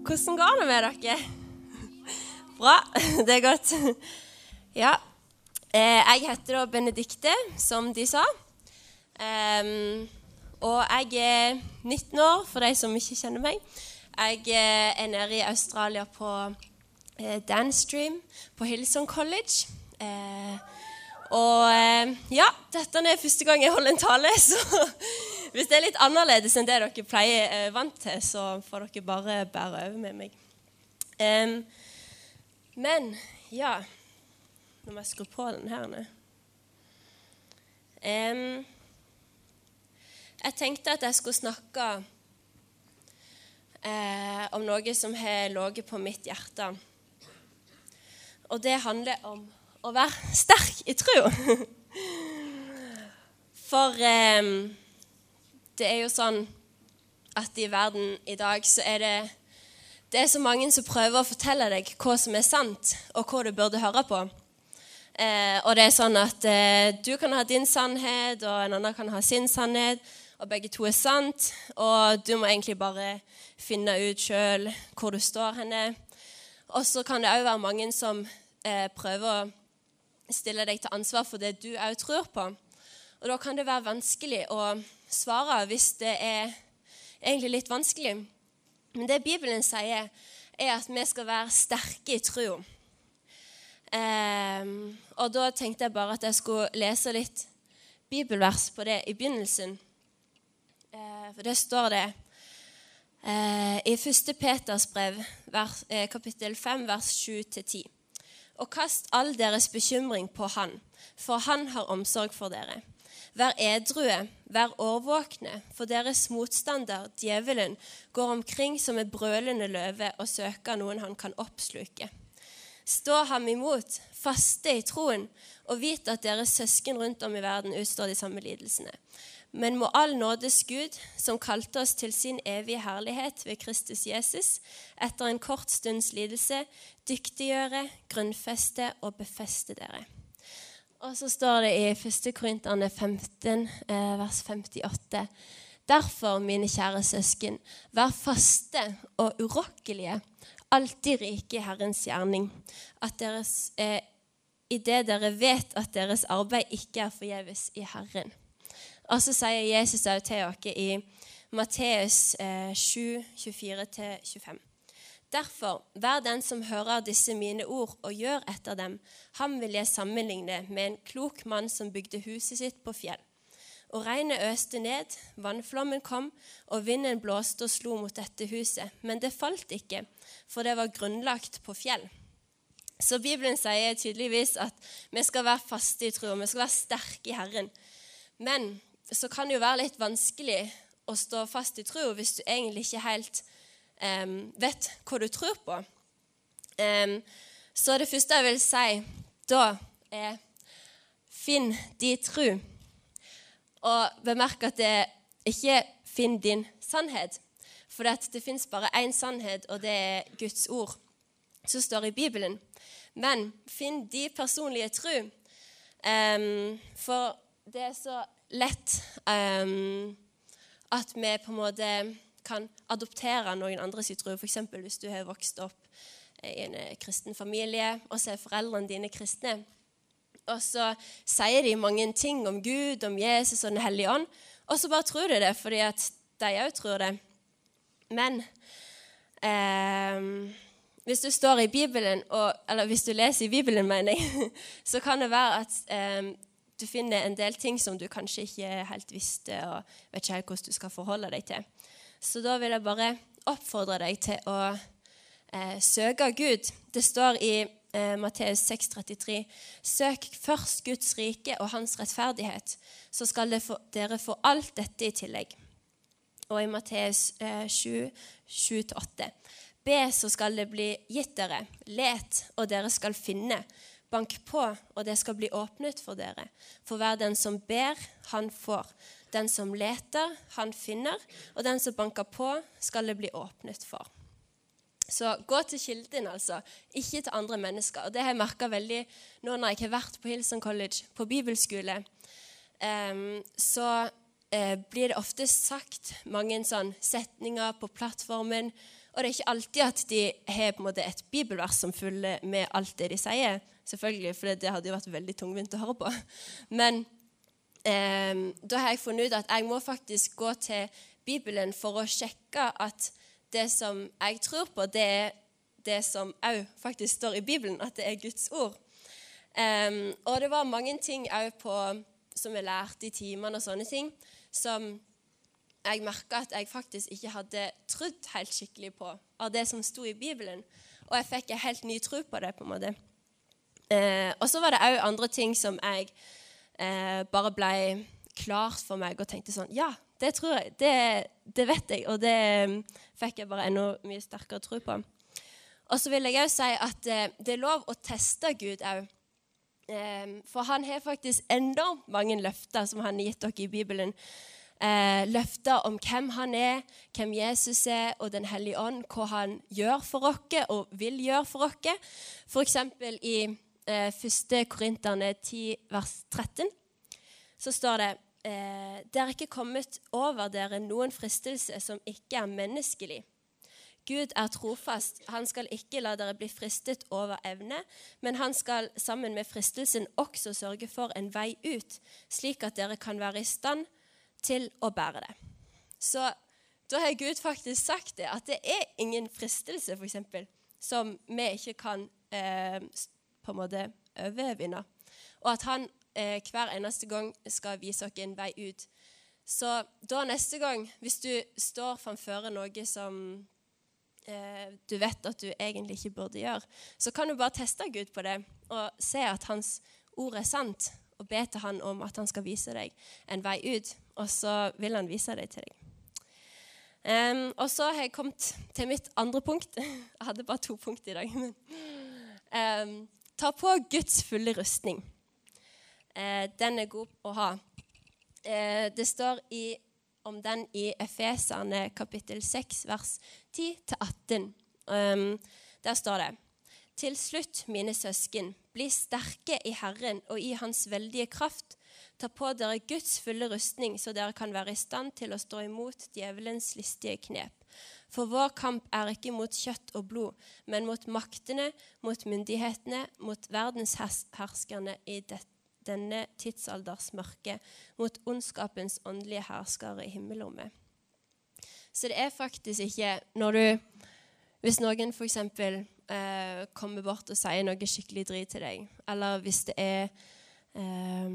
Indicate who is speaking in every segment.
Speaker 1: Hvordan går det med dere? Bra. Det er godt. Ja. Eh, jeg heter da Benedikte, som de sa. Og jeg er 19 år, for de som ikke kjenner meg. Jeg eh, er nede i Australia på eh, Danstream på Hillsong College. Og ja, dette er første gang jeg holder en tale, så hvis det er litt annerledes enn det dere pleier eh, vant til, så får dere bare bære over med meg. Um, men ja Nå må jeg skru på den her nå. Um, jeg tenkte at jeg skulle snakke eh, om noe som har ligget på mitt hjerte. Og det handler om å være sterk i tro. For eh, det er jo sånn at i verden i dag så er det det er så mange som prøver å fortelle deg hva som er sant, og hva du burde høre på. Eh, og det er sånn at eh, du kan ha din sannhet, og en annen kan ha sin sannhet, og begge to er sant. Og du må egentlig bare finne ut sjøl hvor du står henne. Og så kan det òg være mange som eh, prøver å stille deg til ansvar for det du òg tror på. Og da kan det være vanskelig å svare hvis det er egentlig litt vanskelig. Men det Bibelen sier, er at vi skal være sterke i troa. Um, og da tenkte jeg bare at jeg skulle lese litt bibelvers på det i begynnelsen. Uh, for det står det uh, i 1. Peters brev, vers, uh, kapittel 5, vers 7-10. Og kast all deres bekymring på Han, for Han har omsorg for dere. Vær edrue, vær årvåkne, for deres motstander, djevelen, går omkring som et brølende løve og søker noen han kan oppsluke. Stå ham imot, faste i troen, og vit at deres søsken rundt om i verden utstår de samme lidelsene. Men må all nådes Gud, som kalte oss til sin evige herlighet ved Kristus Jesus, etter en kort stunds lidelse, dyktiggjøre, grunnfeste og befeste dere. Og så står det i 1. Korinterne 15, eh, vers 58. Derfor, mine kjære søsken, vær faste og urokkelige, alltid rike i Herrens gjerning, at deres, eh, i det dere vet at deres arbeid ikke er forgjeves i Herren. Og så sier Jesus også til dere i Matteus eh, 7, 24-25. Derfor, vær den som hører disse mine ord og gjør etter dem. Ham vil jeg sammenligne med en klok mann som bygde huset sitt på fjell. Og regnet øste ned, vannflommen kom, og vinden blåste og slo mot dette huset. Men det falt ikke, for det var grunnlagt på fjell. Så Bibelen sier tydeligvis at vi skal være faste i tro, vi skal være sterke i Herren. Men så kan det jo være litt vanskelig å stå fast i tro hvis du egentlig ikke helt vet hva du tror på. Så det første jeg vil si da, er finn din tro. Og bemerk at det ikke finn din sannhet. For det, fins bare én sannhet, og det er Guds ord, som står i Bibelen. Men finn din personlige tro. Um, for det er så lett um, at vi på en måte kan adoptere noen andres tro. F.eks. hvis du har vokst opp i en eh, kristen familie, og så er foreldrene dine kristne. Og så sier de mange ting om Gud, om Jesus og Den hellige ånd, og så bare tror de det fordi at de òg tror det. Men eh, hvis du står i Bibelen, og, eller hvis du leser i Bibelen, mener jeg, så kan det være at eh, du finner en del ting som du kanskje ikke helt visste, og vet ikke helt hvordan du skal forholde deg til. Så da vil jeg bare oppfordre deg til å eh, søke Gud. Det står i eh, Matteus 6,33.: Søk først Guds rike og hans rettferdighet, så skal dere få alt dette i tillegg. Og i Matteus eh, 7, 7-8.: Be, så skal det bli gitt dere. Let, og dere skal finne. Bank på, og det skal bli åpnet for dere. For hver den som ber, han får. Den som leter, han finner, og den som banker på, skal det bli åpnet for. Så gå til kilden, altså, ikke til andre mennesker. Og Det har jeg merka veldig nå når jeg har vært på Hilson College, på bibelskole. Um, så uh, blir det ofte sagt mange sånn setninger på plattformen Og det er ikke alltid at de har på en måte et bibelvers som følger med alt det de sier. selvfølgelig, For det hadde jo vært veldig tungvint å høre på. Men eh, da har jeg funnet ut at jeg må faktisk gå til Bibelen for å sjekke at det som jeg tror på, det er det som òg faktisk står i Bibelen, at det er Guds ord. Um, og det var mange ting òg som jeg lærte i timene og sånne ting, som jeg merka at jeg faktisk ikke hadde trodd helt skikkelig på av det som sto i Bibelen. Og jeg fikk en helt ny tro på det. på en måte. Uh, og så var det òg andre ting som jeg eh, bare ble klart for meg og tenkte sånn Ja, det tror jeg. Det, det vet jeg. Og det um, fikk jeg bare enda mye sterkere tro på. Og så vil jeg òg si at eh, det er lov å teste Gud òg. Eh, for han har faktisk enormt mange løfter som han har gitt dere i Bibelen. Eh, løfter om hvem han er, hvem Jesus er, og Den hellige ånd, hva han gjør for oss og vil gjøre for oss. F.eks. i 1. Korinterne 10, vers 13, så står det eh, Det er ikke kommet over dere noen fristelse som ikke er menneskelig Gud er trofast. Han skal ikke la dere bli fristet over evne, men han skal sammen med fristelsen også sørge for en vei ut, slik at dere kan være i stand til å bære det. Så da har Gud faktisk sagt det, at det er ingen fristelse, f.eks., som vi ikke kan eh, på en måte overvinne. Og at han eh, hver eneste gang skal vise oss en vei ut. Så da neste gang, hvis du står framfor noe som eh, du vet at du egentlig ikke burde gjøre, så kan du bare teste Gud på det og se at hans ord er sant, og be til han om at han skal vise deg en vei ut, og så vil han vise deg til deg. Um, og så har jeg kommet til mitt andre punkt. Jeg hadde bare to punkt i dag. Men, um, ta på Guds fulle rustning. Eh, den er god å ha. Eh, det står i om den i Efeserne kapittel 6, vers 10-18. Um, der står det Til slutt, mine søsken, bli sterke i Herren og i Hans veldige kraft. Ta på dere Guds fulle rustning, så dere kan være i stand til å stå imot djevelens listige knep. For vår kamp er ikke mot kjøtt og blod, men mot maktene, mot myndighetene, mot verdensherskerne i det, denne tidsalders mørke mot ondskapens åndelige herskere i himmelrommet. Så det er faktisk ikke når du Hvis noen f.eks. Eh, kommer bort og sier noe skikkelig drit til deg, eller hvis det er eh,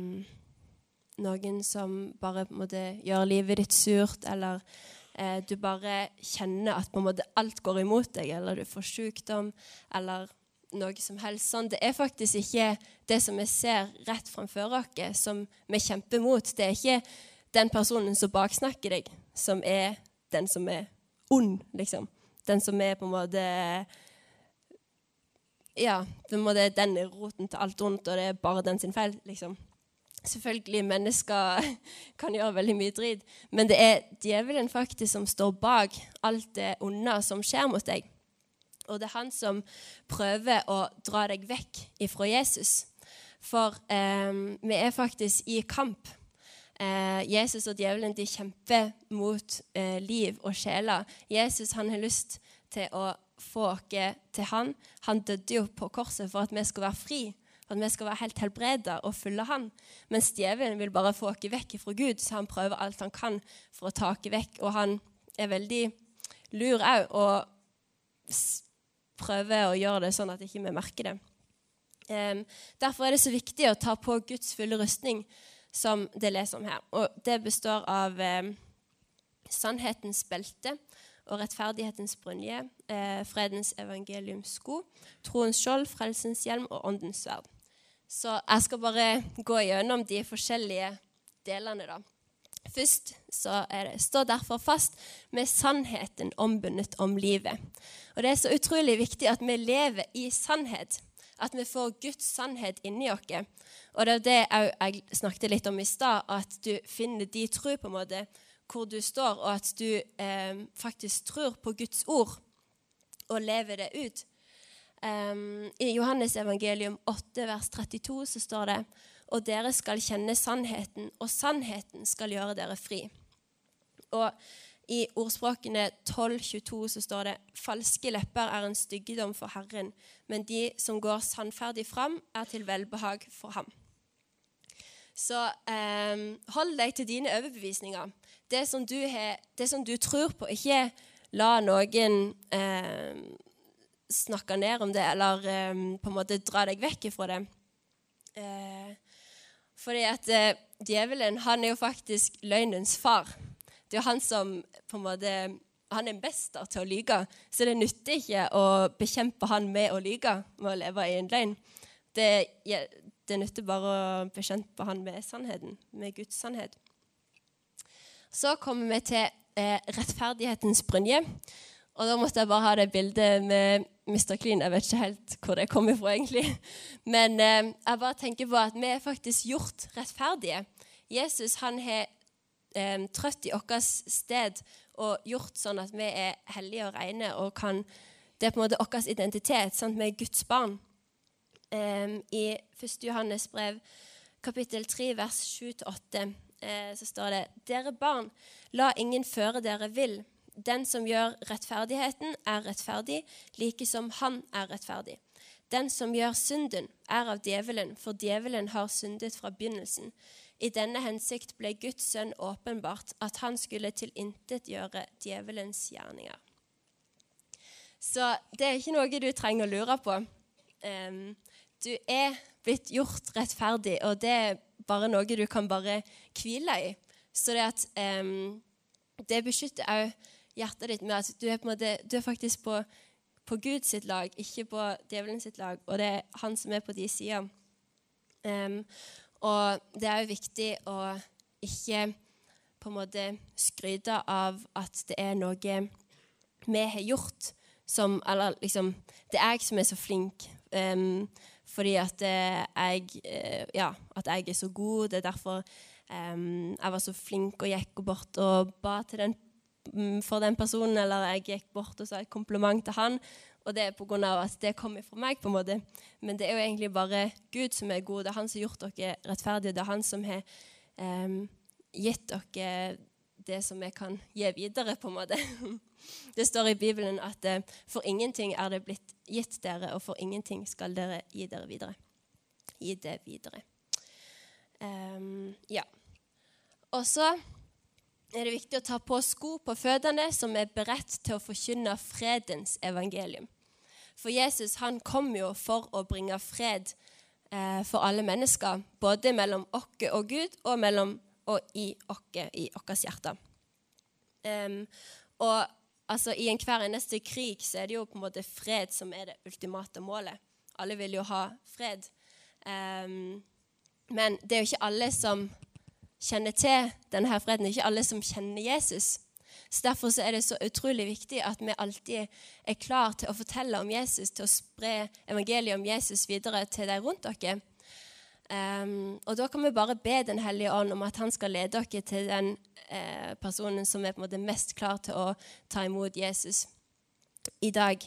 Speaker 1: noen som bare på en måte gjør livet ditt surt, eller eh, du bare kjenner at på en måte alt går imot deg, eller du får sykdom, eller noe som helst sånn. Det er faktisk ikke det som vi ser rett framfor oss, som vi kjemper mot. Det er ikke den personen som baksnakker deg, som er den som er ond, liksom. Den som er på en måte Ja, på en måte den er roten til alt ondt, og det er bare den sin feil, liksom. Selvfølgelig, mennesker kan gjøre veldig mye drit, men det er djevelen faktisk som står bak alt det onde som skjer mot deg. Og det er han som prøver å dra deg vekk ifra Jesus. For eh, vi er faktisk i kamp. Eh, Jesus og djevelen de kjemper mot eh, liv og sjeler. Jesus han har lyst til å få oss til han. Han døde jo på korset for at vi skulle være fri, at vi skal være helt helbreda og følge han. Mens djevelen vil bare få oss vekk fra Gud, så han prøver alt han kan for å ta oss vekk. Og han er veldig lur òg. Og prøver å gjøre det sånn at ikke vi ikke merker det. Derfor er det så viktig å ta på Guds fulle rustning, som det leser om her. Og det består av sannhetens belte og rettferdighetens brynje, eh, fredens evangeliums sko, troens skjold, frelsens hjelm og åndens sverd. Så jeg skal bare gå gjennom de forskjellige delene, da. Først så det Stå derfor fast med sannheten ombundet om livet. Og Det er så utrolig viktig at vi lever i sannhet. At vi får Guds sannhet inni oss. Og det er det jeg snakket litt om i stad, at du finner de tro på en måte hvor du står, og at du eh, faktisk tror på Guds ord og lever det ut. Um, I Johannes evangelium 8, vers 32 så står det og dere skal kjenne sannheten, og sannheten skal gjøre dere fri. Og I ordspråkene 12.22 så står det falske lepper er en styggedom for Herren, men de som går sannferdig fram, er til velbehag for ham. Så eh, hold deg til dine overbevisninger. Det som, du he, det som du tror på. Ikke la noen eh, snakke ned om det eller eh, på en måte dra deg vekk ifra det. Eh, fordi at eh, djevelen han er jo faktisk løgnens far. Det er jo han som på en måte han er mester til å lyge, så det nytter ikke å bekjempe han med å lyge, med å leve i en løgn. Det, det nytter bare å bekjempe han med sannheten, med Guds sannhet. Så kommer vi til eh, rettferdighetens brynje. Og da måtte jeg bare ha det bildet med Mr. Clean. Jeg vet ikke helt hvor det kommer fra, egentlig. Men eh, jeg bare tenker på at vi er faktisk gjort rettferdige. Jesus han har eh, trøtt i vårt sted og gjort sånn at vi er hellige og rene. og kan, Det er på en måte vår identitet. Sant? Vi er Guds barn. Eh, I 1. Johannes brev kapittel 3 vers 7-8 eh, så står det Dere barn, la ingen føre dere vill den som gjør rettferdigheten, er rettferdig, like som han er rettferdig. Den som gjør synden, er av djevelen, for djevelen har syndet fra begynnelsen. I denne hensikt ble Guds sønn åpenbart, at han skulle tilintetgjøre djevelens gjerninger. Så det er ikke noe du trenger å lure på. Du er blitt gjort rettferdig, og det er bare noe du kan bare hvile i. Så det at det beskytter òg hjertet ditt med at du er, på måte, du er faktisk på, på Guds sitt lag, ikke på djevelen sitt lag. Og det er han som er på de sida. Um, og det er jo viktig å ikke på en måte skryte av at det er noe vi har gjort som Eller liksom Det er jeg som er så flink. Um, fordi at jeg, uh, ja, at jeg er så god. Det er derfor um, jeg var så flink og gikk bort og ba til den for den personen, eller jeg gikk bort og sa et kompliment til han. Og det er pga. at det kommer fra meg. på en måte. Men det er jo egentlig bare Gud som er god. Det er han som har gjort dere rettferdige. Det er han som har um, gitt dere det som vi kan gi videre, på en måte. Det står i Bibelen at uh, for ingenting er det blitt gitt dere, og for ingenting skal dere gi dere videre. Gi det videre. Um, ja. Og så er det viktig å ta på sko på føttene som er beredt til å forkynne fredens evangelium. For Jesus han kom jo for å bringe fred eh, for alle mennesker, både mellom oss og Gud og mellom og i oss, i vårt hjerte. Um, og altså, I enhver eneste krig så er det jo på en måte fred som er det ultimate målet. Alle vil jo ha fred. Um, men det er jo ikke alle som kjenner til denne freden. Ikke alle som kjenner Jesus. Så Derfor så er det så utrolig viktig at vi alltid er klar til å fortelle om Jesus, til å spre evangeliet om Jesus videre til de rundt dere. Um, og da kan vi bare be Den hellige ånd om at han skal lede dere til den eh, personen som er på en måte mest klar til å ta imot Jesus i dag.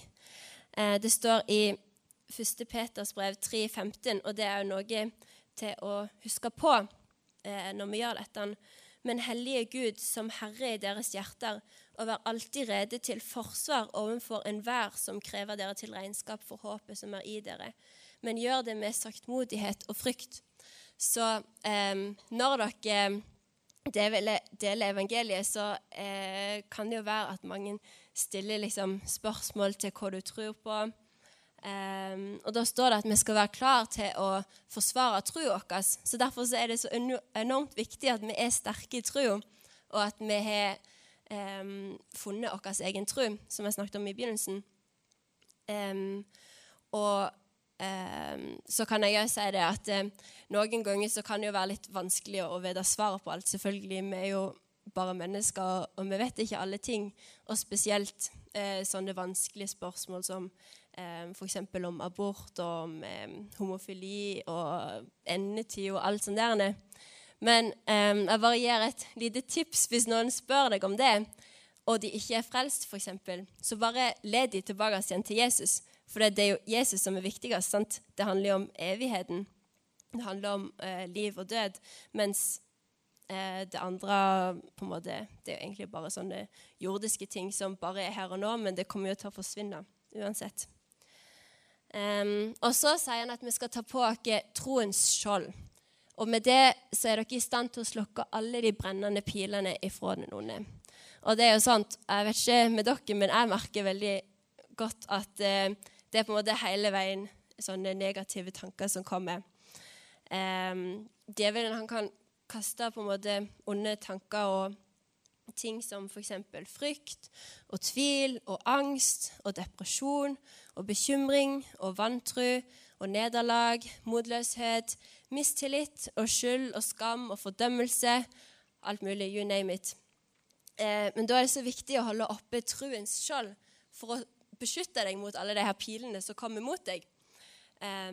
Speaker 1: Eh, det står i 1. Peters brev 3,15, og det er jo noe til å huske på eh, når vi gjør dette. Men hellige Gud, som Herre i deres hjerter, og vær alltid rede til forsvar overfor enhver som krever dere til regnskap for håpet som er i dere. Men gjør det med saktmodighet og frykt. Så eh, når dere deler evangeliet, så eh, kan det jo være at mange stiller liksom, spørsmål til hva du tror på. Um, og Da står det at vi skal være klar til å forsvare troa vår. Så Derfor så er det så enormt viktig at vi er sterke i troa, og at vi har um, funnet vår egen tro, som jeg snakket om i begynnelsen. Um, og så kan jeg òg si det at uh, noen ganger så kan det jo være litt vanskelig å vite svaret på alt. Selvfølgelig, vi er jo bare mennesker, og vi vet ikke alle ting. Og spesielt uh, sånne vanskelige spørsmål som eh, f.eks. om abort og om eh, homofili og endetid og alt sånt der. Men eh, jeg bare gir et lite tips hvis noen spør deg om det, og de ikke er frelst, f.eks., så bare led de tilbake igjen til Jesus. For det er jo Jesus som er viktigst. sant? Det handler jo om evigheten. Det handler om eh, liv og død. Mens Eh, det andre på en måte, det er jo egentlig bare sånne jordiske ting som bare er her og nå, men det kommer jo til å forsvinne uansett. Um, og så sier han at vi skal ta på oss troens skjold. Og med det så er dere i stand til å slukke alle de brennende pilene ifra den onde. Og det er jo sant, jeg vet ikke med dere, men jeg merker veldig godt at uh, det er på en måte hele veien sånne negative tanker som kommer. Um, djevelen han kan kaste på en måte onde tanker og ting som f.eks. frykt og tvil og angst og depresjon og bekymring og vantro og nederlag, motløshet, mistillit og skyld og skam og fordømmelse. Alt mulig. You name it. Eh, men da er det så viktig å holde oppe truens skjold for å beskytte deg mot alle de her pilene som kommer mot deg. Eh,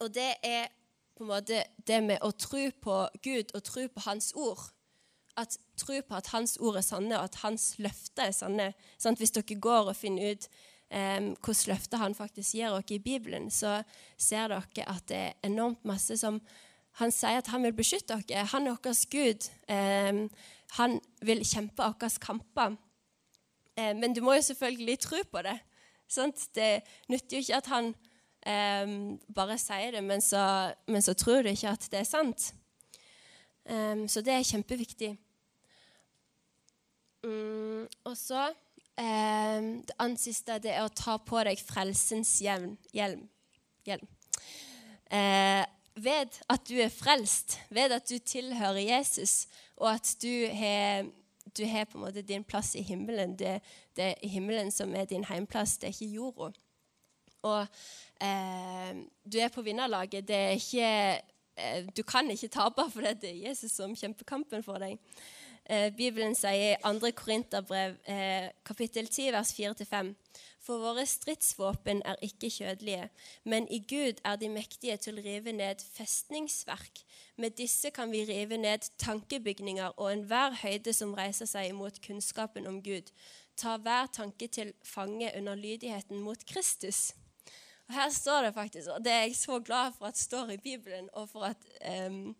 Speaker 1: og det er på en måte det med å tro på Gud og tro på Hans ord. At Tro på at Hans ord er sanne, og at Hans løfter er sanne. Sant? hvis dere går og finner ut um, hvilke løfter Han faktisk gir dere i Bibelen, så ser dere at det er enormt masse som Han sier at han vil beskytte dere. Han er vår Gud. Um, han vil kjempe våre kamper. Um, men du må jo selvfølgelig tro på det. Sant? Det nytter jo ikke at han bare sier det, men så, men så, tror du ikke at det er sant. Um, så det er kjempeviktig. Um, og så Det andre siste det er å ta på deg frelsens hjelm. hjelm. Uh, ved at du er frelst, ved at du tilhører Jesus, og at du har du har på en måte din plass i himmelen. Det, det er himmelen som er din heimplass, det er ikke jorda. Og eh, du er på vinnerlaget. Det er ikke, du kan ikke tape, for det er Jesus som kjemper kampen for deg. Eh, Bibelen sier i 2. Korinterbrev, eh, kapittel 10, vers 4-5.: For våre stridsvåpen er ikke kjødelige, men i Gud er de mektige til å rive ned festningsverk. Med disse kan vi rive ned tankebygninger og enhver høyde som reiser seg imot kunnskapen om Gud. Ta hver tanke til fange under lydigheten mot Kristus. Og Her står det faktisk, og det er jeg så glad for at står i Bibelen, og for at, um,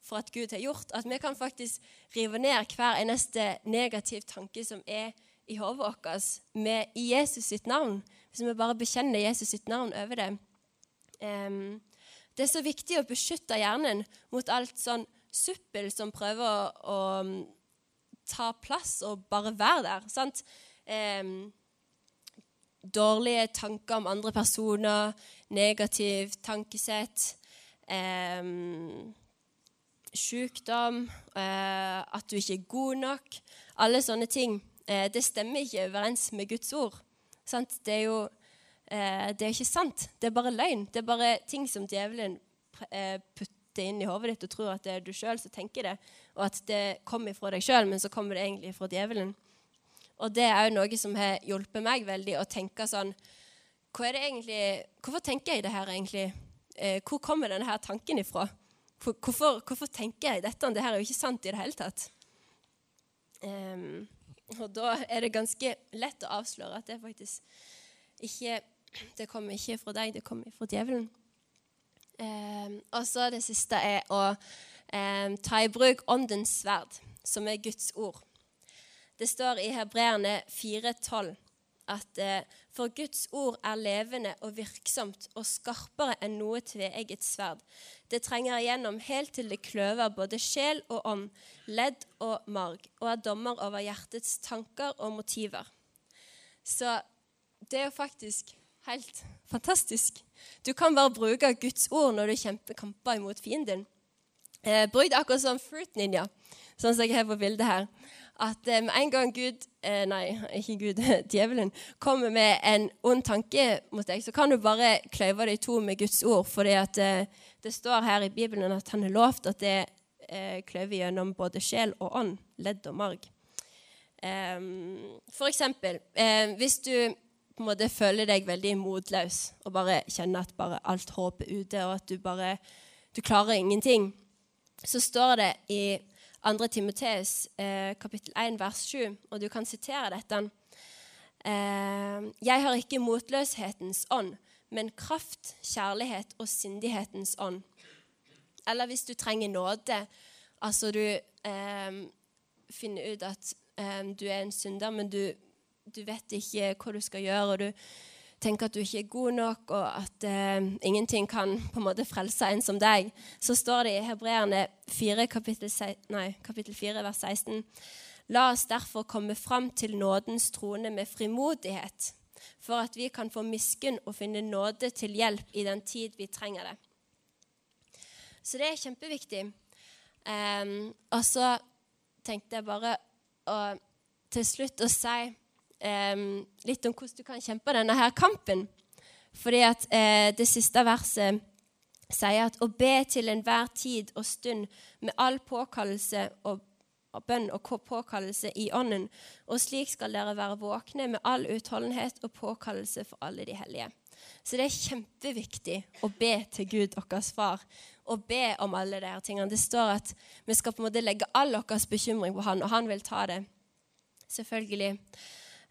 Speaker 1: for at Gud har gjort, at vi kan faktisk rive ned hver eneste negativ tanke som er i hodet vårt, med i Jesus sitt navn. Hvis vi bare bekjenner Jesus sitt navn over det. Um, det er så viktig å beskytte hjernen mot alt sånn suppel som prøver å, å ta plass og bare være der. sant? Um, dårlige tanker om andre personer, negativ tankesett, eh, sykdom, eh, at du ikke er god nok. Alle sånne ting. Eh, det stemmer ikke overens med Guds ord. Sant? Det er jo eh, det er ikke sant. Det er bare løgn. Det er bare ting som djevelen eh, putter inn i hodet ditt og tror at det er du sjøl som tenker det, og at det kommer fra deg sjøl, men så kommer det egentlig fra djevelen. Og det er òg noe som har hjulpet meg veldig å tenke sånn hva er det egentlig, Hvorfor tenker jeg det her egentlig? Eh, hvor kommer denne her tanken ifra? Hvorfor, hvorfor, tenker jeg dette? Det her er jo ikke sant i det hele tatt. Um, og da er det ganske lett å avsløre at det faktisk ikke Det kommer ikke fra deg, det kommer fra djevelen. Um, og så det siste er å um, ta i bruk åndens sverd, som er Guds ord. Det står i Hebreerne 4,12 at eh, for Guds ord er levende og virksomt og skarpere enn noe tveegget sverd. Det trenger igjennom helt til det kløver både sjel og ånd, ledd og marg, og er dommer over hjertets tanker og motiver. Så det er jo faktisk helt fantastisk. Du kan bare bruke Guds ord når du kjemper kamper imot fienden. Eh, bruk det akkurat som Fruit Ninja, sånn som jeg har på bildet her at med en gang Gud eh, Nei, ikke Gud, djevelen kommer med en ond tanke mot deg, så kan du bare kløyve det i to med Guds ord. For eh, det står her i Bibelen at han har lovt at det kløver gjennom både sjel og ånd, ledd og marg. for eksempel, hvis du på en måte føler deg veldig motløs og bare kjenner at bare alt håp er ute, og at du bare du klarer ingenting, så står det i 2. Timoteus eh, kapittel 1 vers 7, og du kan sitere dette. Eh, jeg har ikke motløshetens ånd, men kraft, kjærlighet og sindighetens ånd. Eller hvis du trenger nåde, Altså, du eh, finner ut at eh, du er en synder, men du, du, vet ikke hva du skal gjøre, og du tenker at du ikke er god nok, og at eh, ingenting kan på en måte frelse en som deg, så står det i Hebreerne 4, kapittel, nei, kapittel 4, vers 16 La oss derfor komme fram til nådens trone med frimodighet, for at vi kan få miskunn og finne nåde til hjelp i den tid vi trenger det. Så det er kjempeviktig. Eh, og så tenkte jeg bare å, til slutt å si litt om hvordan du kan kjempe denne her kampen. Fordi at uh, det siste verset sier at å be til enhver tid og stund med all påkallelse og bønn og påkallelse i ånden, og slik skal dere være våkne med all utholdenhet og påkallelse for alle de hellige. Så det er kjempeviktig å be til Gud, deres far, og be om alle de tingene. Det står at vi skal på en måte legge all vår bekymring på han, og han vil ta det. Selvfølgelig.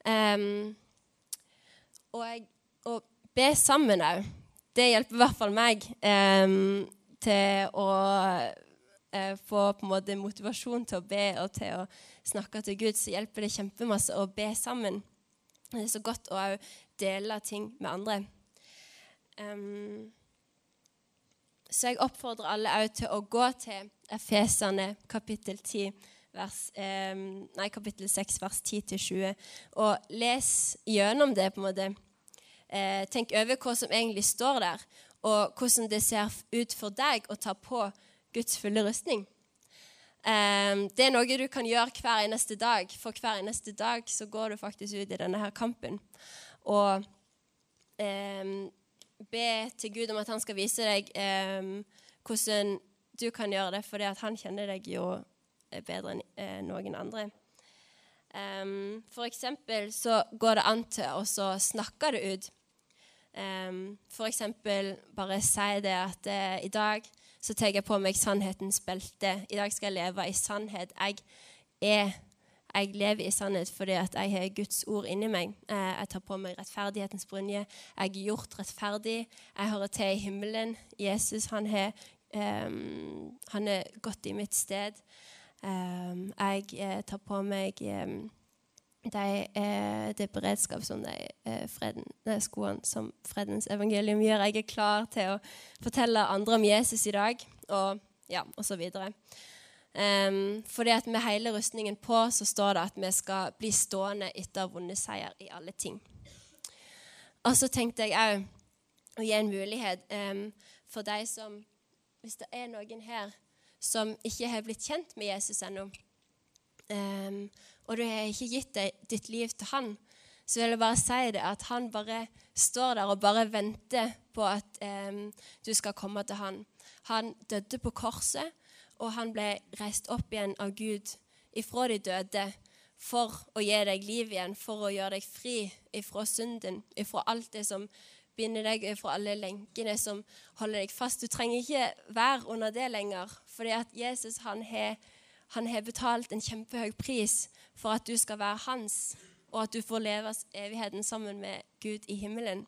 Speaker 1: Um, og å be sammen òg, det hjelper i hvert fall meg um, til å uh, få på en måte motivasjon til å be og til å snakke til Gud, så hjelper det kjempemasse å be sammen. Det er så godt å dele ting med andre. Um, så jeg oppfordrer alle òg til å gå til Efesene kapittel 10, vers, eh, nei, kapittel 6, vers 10-20, og les gjennom det. på en måte. Eh, tenk over hva som egentlig står der, og hvordan det ser ut for deg å ta på Guds fulle rustning. Eh, det er noe du kan gjøre hver eneste dag, for hver eneste dag så går du faktisk ut i denne her kampen. Og be til Gud om at han skal vise deg hvordan du kan gjøre det, fordi han kjenner deg jo bedre enn uh, noen andre. Um, for eksempel så går det an til å snakke det ut. Um, for eksempel bare si det at uh, i dag så tar jeg på meg sannhetens belte. I dag skal jeg leve i sannhet. Jeg er jeg lever i sannhet fordi at jeg har Guds ord inni meg. Eh, jeg tar på meg rettferdighetens brynje. Jeg er gjort rettferdig. Jeg hører til i himmelen. Jesus han har um, han er gått i mitt sted. Um, jeg eh, tar på meg um, de, eh, det beredskap som de eh, de som fredens evangelium gjør. Jeg er klar til å fortelle andre om Jesus i dag, og ja, videre. Um, fordi at med hele rustningen på så står det at vi skal bli stående etter vunnet seier i alle ting. Og så tenkte jeg òg å gi en mulighet um, for deg som Hvis det er noen her som ikke har blitt kjent med Jesus ennå, um, og du har ikke gitt deg, ditt liv til han, så vil jeg bare si det at han bare står der og bare venter på at du skal komme til han. Han døde på korset og han ble reist opp igjen av Gud ifra de døde for å gi deg liv igjen, for å gjøre deg fri ifra synden, ifra alt det som binder deg, ifra alle lenkene som holder deg fast. Du trenger ikke være under det lenger, fordi at Jesus han har, han har betalt en kjempehøy pris for at du skal være hans, og at du får leve evigheten sammen med Gud i himmelen.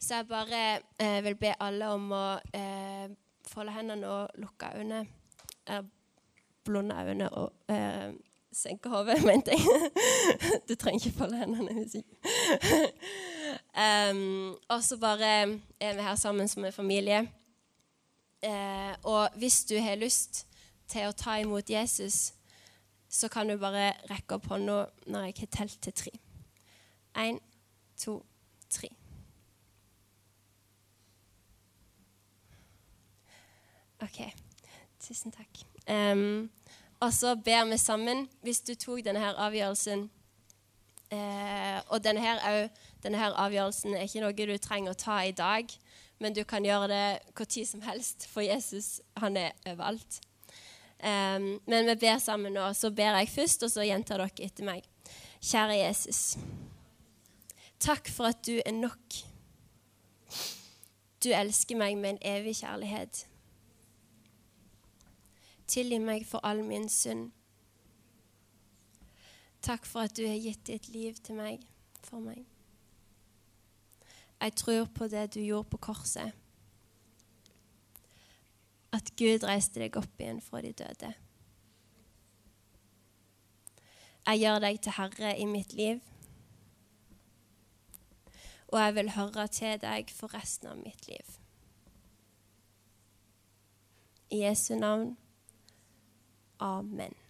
Speaker 1: Så jeg bare eh, vil be alle om å eh, folde hendene og lukke øynene. Eh, blunde øynene og eh, senke hodet, mente jeg. du trenger ikke folde hendene hvis ikke. Um, og så bare er vi her sammen som en familie. Uh, og hvis du har lyst til å ta imot Jesus, så kan du bare rekke opp hånda når jeg har telt til tre. Én, to, tre. OK. Tusen takk. Um, og så ber vi sammen, hvis du tok denne her avgjørelsen uh, Og denne her, denne her, avgjørelsen er ikke noe du trenger å ta i dag, men du kan gjøre det når som helst, for Jesus han er overalt. Eh, men vi ber sammen nå. Så ber jeg først, og så gjentar dere etter meg. Kjære Jesus. Takk for at du er nok. Du elsker meg med en evig kjærlighet. Tilgi meg for all min synd. Takk for at du har gitt ditt liv til meg, for meg. Jeg tror på det du gjorde på korset. at Gud reiste deg opp igjen fra de døde. Jeg gjør deg til herre i mitt liv, og jeg vil høre til deg for resten av mitt liv. I Jesu navn. Amen.